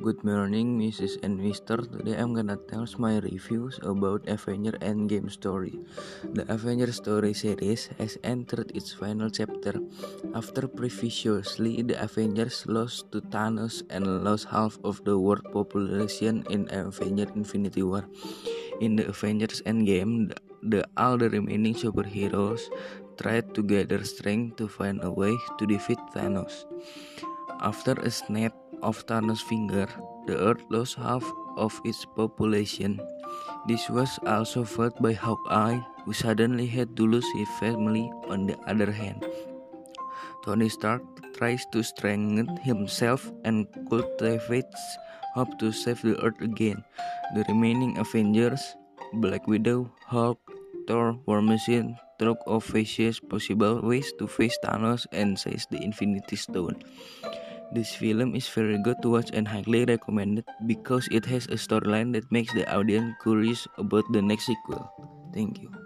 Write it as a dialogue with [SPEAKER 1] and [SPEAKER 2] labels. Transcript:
[SPEAKER 1] Good morning, Mrs. and Mister. Today I'm gonna tell my reviews about Avenger Endgame story. The Avenger story series has entered its final chapter. After previously the Avengers lost to Thanos and lost half of the world population in Avenger Infinity War. In the Avengers Endgame, the, the all the remaining superheroes tried to gather strength to find a way to defeat Thanos. After a snap of Thanos' finger, the Earth lost half of its population. This was also felt by Hawkeye, who suddenly had to lose his family. On the other hand, Tony Stark tries to strengthen himself and cultivates hope to save the Earth again. The remaining Avengers, Black Widow, Hulk, Thor, War Machine, talk of various possible ways to face Thanos and seize the Infinity Stone. This film is very good to watch and highly recommended because it has a storyline that makes the audience curious about the next sequel. Thank you.